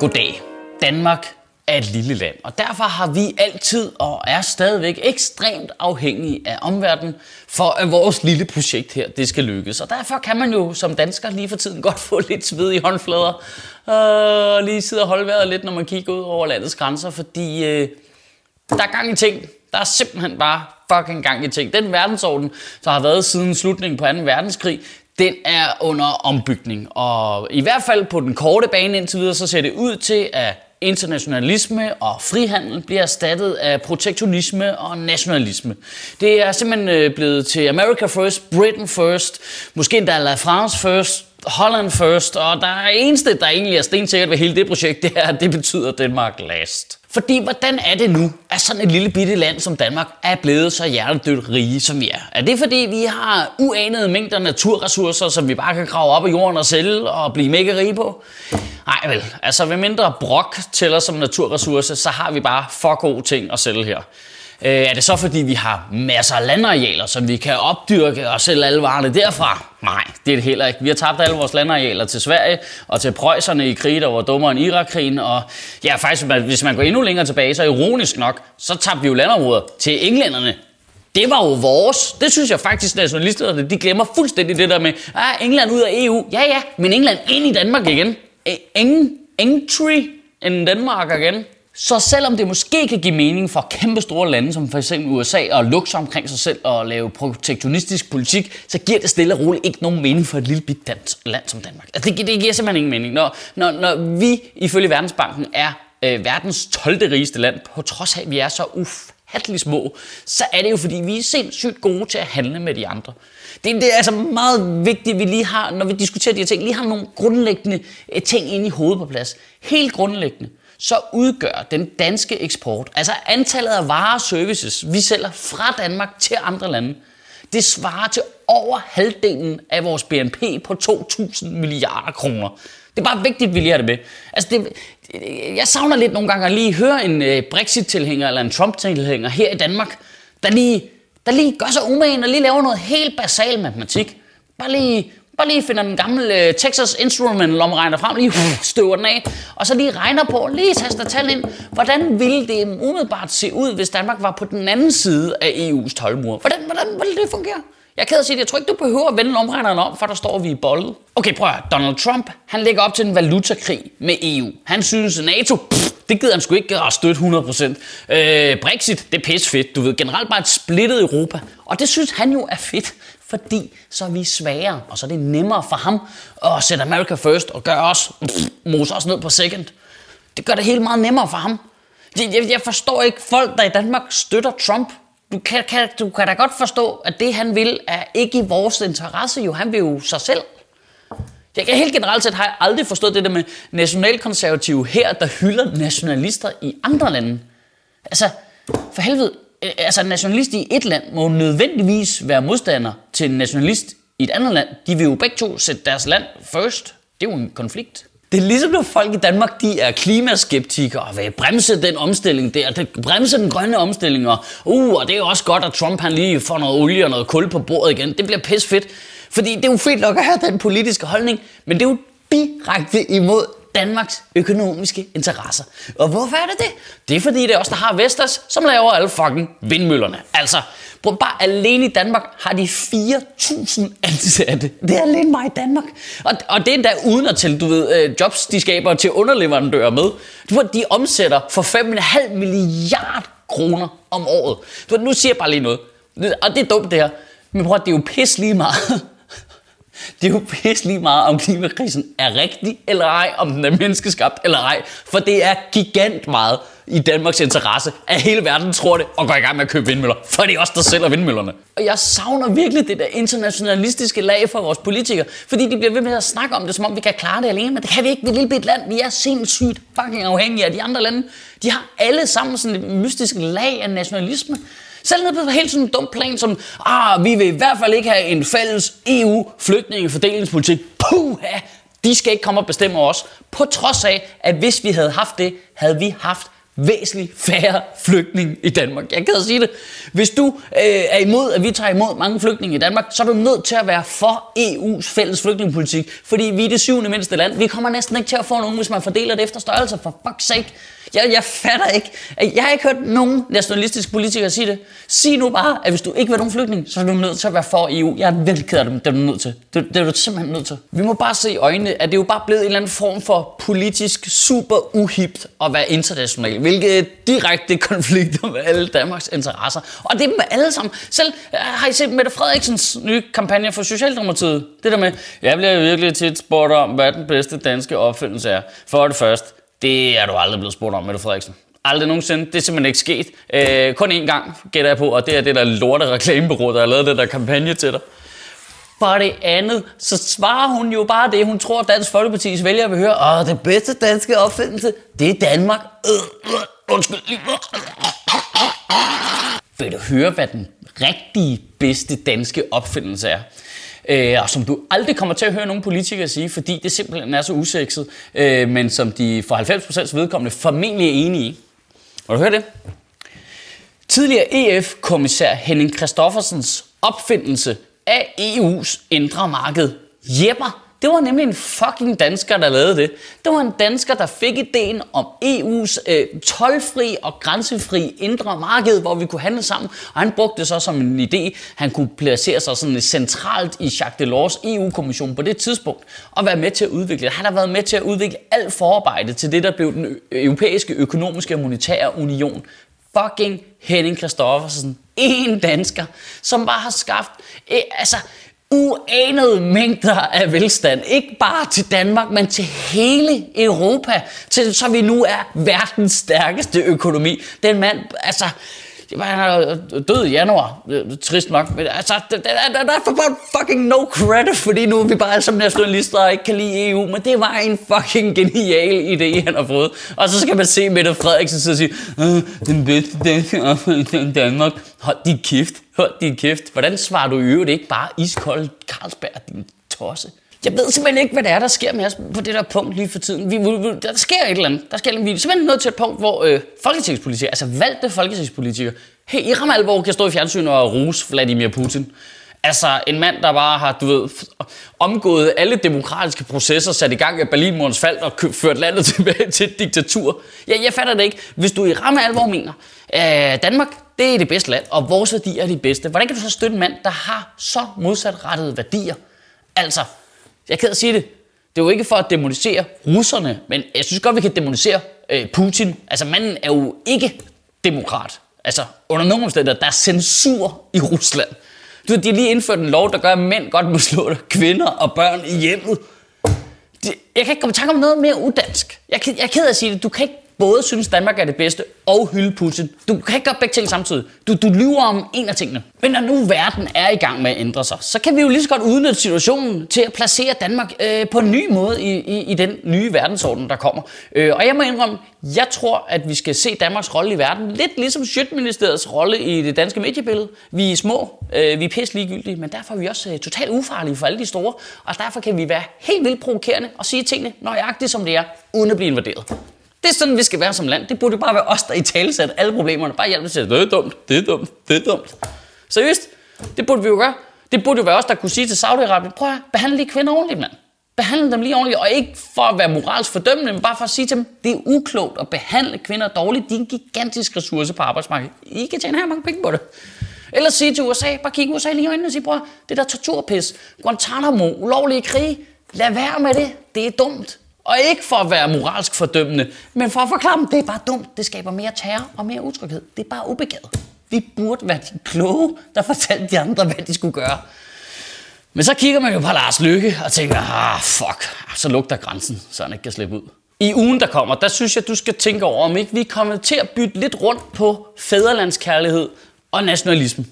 Goddag. Danmark er et lille land, og derfor har vi altid og er stadigvæk ekstremt afhængige af omverdenen, for at vores lille projekt her, det skal lykkes. Og derfor kan man jo som dansker lige for tiden godt få lidt sved i håndflader, øh, og lige sidde og holde vejret lidt, når man kigger ud over landets grænser, fordi øh, der er gang i ting. Der er simpelthen bare fucking gang i ting. Den verdensorden, der har været siden slutningen på 2. verdenskrig, den er under ombygning. Og i hvert fald på den korte bane indtil videre, så ser det ud til, at internationalisme og frihandel bliver erstattet af protektionisme og nationalisme. Det er simpelthen øh, blevet til America first, Britain first, måske endda La France first, Holland first, og der er eneste, der egentlig er stensikkert ved hele det projekt, det er, at det betyder Danmark last. Fordi hvordan er det nu, at sådan et lille bitte land som Danmark er blevet så hjertedødt rige, som vi er? Er det fordi, vi har uanede mængder naturressourcer, som vi bare kan grave op af jorden og sælge og blive mega rige på? Nej vel, altså ved mindre brok tæller som naturressource, så har vi bare for gode ting at sælge her. Øh, er det så fordi, vi har masser af landarealer, som vi kan opdyrke og sælge alle varerne derfra? Nej, det er det heller ikke. Vi har tabt alle vores landarealer til Sverige og til prøjserne i krig, der var dummere end Irakkrigen. Og ja, faktisk, hvis man går endnu længere tilbage, så ironisk nok, så tabte vi jo landområder til englænderne. Det var jo vores. Det synes jeg faktisk, nationalisterne de glemmer fuldstændig det der med, ah, England ud af EU. Ja, ja, men England ind i Danmark igen. E- ingen, entry in Danmark igen. Så selvom det måske kan give mening for kæmpe store lande som f.eks. USA at lukke sig omkring sig selv og lave protektionistisk politik, så giver det stille og roligt ikke nogen mening for et lille bit land som Danmark. Altså, det, det giver simpelthen ingen mening. Når, når, når vi ifølge Verdensbanken er øh, verdens 12. rigeste land, på trods af at vi er så ufattelig små, så er det jo fordi, vi er sindssygt gode til at handle med de andre. Det, det er altså meget vigtigt, at vi lige har, når vi diskuterer de her ting, lige har nogle grundlæggende øh, ting inde i hovedet på plads. Helt grundlæggende så udgør den danske eksport, altså antallet af varer og services, vi sælger fra Danmark til andre lande, det svarer til over halvdelen af vores BNP på 2.000 milliarder kroner. Det er bare vigtigt, at vi lige har det med. Altså det, jeg savner lidt nogle gange at lige høre en øh, Brexit-tilhænger eller en Trump-tilhænger her i Danmark, der lige, der lige gør sig umagen og lige laver noget helt basal matematik. Bare lige Bare lige finder den gamle øh, Texas Instrument lomregner frem, lige uh, støver den af, og så lige regner på, lige taster tal ind, hvordan ville det umiddelbart se ud, hvis Danmark var på den anden side af EU's tolvmur? Hvordan, hvordan ville det fungere? Jeg kan sige det. Jeg tror ikke, du behøver at vende omregneren om, for der står vi i bollet. Okay, prøv at Donald Trump, han lægger op til en valutakrig med EU. Han synes, NATO, pff, det gider han sgu ikke at støtte 100%. Øh, Brexit, det er pisse fedt. Du ved, generelt bare et splittet Europa. Og det synes han jo er fedt fordi så er vi svagere, og så er det nemmere for ham at sætte America first og gøre os, pff, mose os ned på second. Det gør det helt meget nemmere for ham. Jeg, jeg forstår ikke folk, der i Danmark støtter Trump. Du kan, kan, du kan da godt forstå, at det han vil, er ikke i vores interesse. Jo, han vil jo sig selv. Jeg kan helt generelt set har jeg aldrig forstået det der med nationalkonservative her, der hylder nationalister i andre lande. Altså, for helvede, øh, altså en nationalist i et land må nødvendigvis være modstander til en nationalist i et andet land. De vil jo begge to sætte deres land first. Det er jo en konflikt. Det er ligesom når folk i Danmark, de er klimaskeptikere og vil bremse den omstilling der, det bremse den grønne omstilling, og, uh, og det er også godt, at Trump han lige får noget olie og noget kul på bordet igen. Det bliver pis fedt, fordi det er jo fedt nok at have den politiske holdning, men det er jo direkte imod Danmarks økonomiske interesser. Og hvorfor er det det? Det er fordi, det er os, der har Vestas, som laver alle fucking vindmøllerne. Altså, bare alene i Danmark har de 4.000 ansatte. Det er alene mig i Danmark. Og, og det er endda uden at tælle, du ved, øh, jobs, de skaber til underleverandører med. Du ved, de omsætter for 5,5 milliard kroner om året. Du ved, nu siger jeg bare lige noget. Og det er dumt det her. Men prøv at det er jo pis lige meget det er jo pisse lige meget, om klimakrisen er rigtig eller ej, om den er menneskeskabt eller ej. For det er gigant meget i Danmarks interesse, at hele verden tror det og går i gang med at købe vindmøller. For det er os, der sælger vindmøllerne. Og jeg savner virkelig det der internationalistiske lag for vores politikere. Fordi de bliver ved med at snakke om det, som om vi kan klare det alene. Men det kan vi ikke. Vi er et lille bit land. Vi er sindssygt fucking afhængige af de andre lande. De har alle sammen sådan et mystisk lag af nationalisme. Selv ned på helt sådan en dum plan som, ah, vi vil i hvert fald ikke have en fælles EU-flygtningefordelingspolitik. Puha! De skal ikke komme og bestemme os. På trods af, at hvis vi havde haft det, havde vi haft væsentligt færre flygtninge i Danmark. Jeg kan sige det. Hvis du øh, er imod, at vi tager imod mange flygtninge i Danmark, så er du nødt til at være for EU's fælles flygtningepolitik. Fordi vi er det syvende mindste land. Vi kommer næsten ikke til at få nogen, hvis man fordeler det efter størrelse. For fuck's sake. Jeg, jeg fatter ikke. Jeg har ikke hørt nogen nationalistiske politikere sige det. Sig nu bare, at hvis du ikke vil nogen flygtning, så er du nødt til at være for EU. Jeg er virkelig ked af dem. det er du nødt til. Det, det er du simpelthen nødt til. Vi må bare se i øjnene, at det er jo bare blevet en eller anden form for politisk super uhipt at være international, hvilket direkte konflikter med alle Danmarks interesser. Og det er med alle sammen. Selv øh, har I set Mette Frederiksens nye kampagne for Socialdemokratiet? Det der med, jeg bliver virkelig tit spurgt om, hvad den bedste danske opfindelse er. For det første, det er du aldrig blevet spurgt om, Mette Frederiksen. Aldrig nogensinde. Det er simpelthen ikke sket. Øh, kun én gang gætter jeg på, og det er det der lorte reklamebureau, der har lavet den der kampagne til dig. For det andet, så svarer hun jo bare det, hun tror, Dansk Folkeparti's vælgere vil høre. Åh, det bedste danske opfindelse, det er Danmark. Øh, øh, undskyld. Vil du høre, hvad den rigtige bedste danske opfindelse er? Øh, og som du aldrig kommer til at høre nogen politikere sige, fordi det simpelthen er så usekset, øh, men som de for 90% vedkommende formentlig er enige i. Har du hørt det? Tidligere EF-kommissær Henning Christoffersens opfindelse af EU's indre marked jæpper det var nemlig en fucking dansker, der lavede det. Det var en dansker, der fik ideen om EU's øh, tolvfri og grænsefri indre marked, hvor vi kunne handle sammen. Og han brugte det så som en idé, han kunne placere sig sådan centralt i Jacques Delors EU-kommission på det tidspunkt, og være med til at udvikle det. Han har været med til at udvikle alt forarbejde til det, der blev den europæiske økonomiske og monetære union. Fucking Henning Christoffersen. En dansker, som bare har skabt... Øh, altså, uanede mængder af velstand. Ikke bare til Danmark, men til hele Europa. Til, så vi nu er verdens stærkeste økonomi. Den mand, altså... Han er død i januar. Øh, trist nok. Men altså, der, der, der, er for fucking no credit, fordi nu er vi bare som nationalister og ikke kan lide EU. Men det var en fucking genial idé, han har fået. Og så skal man se Mette Frederiksen og sige, øh, den bedste danske i Danmark. Hold din kæft. Hold din kæft. Hvordan svarer du i øvrigt ikke bare iskold Carlsberg, din tosse? Jeg ved simpelthen ikke, hvad det er, der sker med os på det der punkt lige for tiden. Vi, vi, der sker et eller andet. Der sker, vi er simpelthen nået til et punkt, hvor øh, folketingspolitikere, altså valgte folketingspolitikere, hey, i ramme alvor kan stå i fjernsyn og rose Vladimir Putin. Altså en mand, der bare har, du ved, omgået alle demokratiske processer, sat i gang af Berlinmurens fald og ført landet tilbage til et diktatur. Ja, jeg fatter det ikke. Hvis du i ramme alvor mener, øh, Danmark, det er det bedste land, og vores værdier er de bedste. Hvordan kan du så støtte en mand, der har så modsatrettede værdier? Altså, jeg kan sige det. Det er jo ikke for at demonisere russerne, men jeg synes godt, vi kan demonisere øh, Putin. Altså, manden er jo ikke demokrat. Altså, under nogle omstændigheder, der er censur i Rusland. Du de har lige indført en lov, der gør, at mænd godt må slå kvinder og børn i hjemmet. Det, jeg kan ikke komme i tanke om noget mere udansk. Jeg, jeg er ked af at sige det. Du kan ikke både synes, Danmark er det bedste, og hylde Putin. Du kan ikke gøre begge ting samtidig. Du, du lyver om en af tingene. Men når nu verden er i gang med at ændre sig, så kan vi jo lige så godt udnytte situationen til at placere Danmark øh, på en ny måde i, i, i den nye verdensorden, der kommer. Øh, og jeg må indrømme, jeg tror, at vi skal se Danmarks rolle i verden lidt ligesom Sjøtministeriets rolle i det danske mediebillede. Vi er små, øh, vi er pisse ligegyldige, men derfor er vi også øh, totalt ufarlige for alle de store. Og derfor kan vi være helt vildt provokerende og sige tingene nøjagtigt som det er, uden at blive invaderet. Det er sådan, vi skal være som land. Det burde bare være os, der i tale sætter alle problemerne. Bare hjælpe til at det er dumt, det er dumt, det er dumt. Seriøst, det burde vi jo gøre. Det burde jo være os, der kunne sige til Saudi-Arabien, prøv at behandle de kvinder ordentligt, mand. Behandle dem lige ordentligt, og ikke for at være moralsk fordømmende, men bare for at sige til dem, det er uklogt at behandle kvinder dårligt. De er en gigantisk ressource på arbejdsmarkedet. I kan tjene her mange penge på det. Eller sige til USA, bare kigge USA lige i øjnene og sige, bror, det der torturpis, Guantanamo, ulovlige krig, lad være med det. Det er dumt. Og ikke for at være moralsk fordømmende, men for at forklare dem, det er bare dumt. Det skaber mere terror og mere utryghed. Det er bare ubegavet. Vi burde være de kloge, der fortalte de andre, hvad de skulle gøre. Men så kigger man jo på Lars Lykke og tænker, ah fuck, ah, så lugter grænsen, så han ikke kan slippe ud. I ugen, der kommer, der synes jeg, du skal tænke over, om ikke vi er kommet til at bytte lidt rundt på fædrelandskærlighed og nationalisme.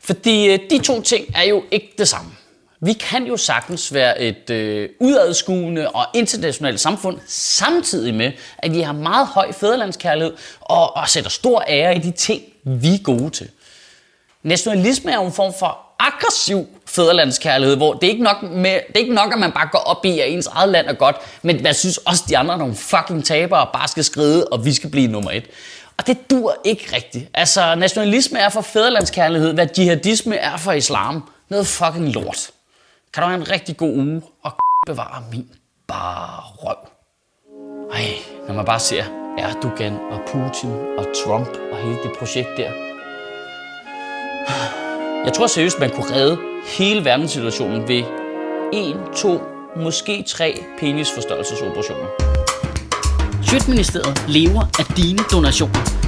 Fordi øh, de to ting er jo ikke det samme. Vi kan jo sagtens være et øh, udadskuende og internationalt samfund, samtidig med, at vi har meget høj fædrelandskærlighed og, og sætter stor ære i de ting, vi er gode til. Nationalisme er jo en form for aggressiv fædrelandskærlighed, hvor det er, ikke nok med, det er ikke nok, at man bare går op i, at ens eget land er godt, men man synes også, at de andre er nogle fucking tabere, og bare skal skride, og vi skal blive nummer et. Og det dur ikke rigtigt. Altså, nationalisme er for fædrelandskærlighed, hvad jihadisme er for islam. Noget fucking lort. Kan du have en rigtig god uge, og bevare min bare røv. Ej, når man bare ser Erdogan og Putin og Trump og hele det projekt der. Jeg tror seriøst, man kunne redde hele verdenssituationen ved en, to, måske tre penisforstørrelsesoperationer. Sjøtministeriet lever af dine donationer.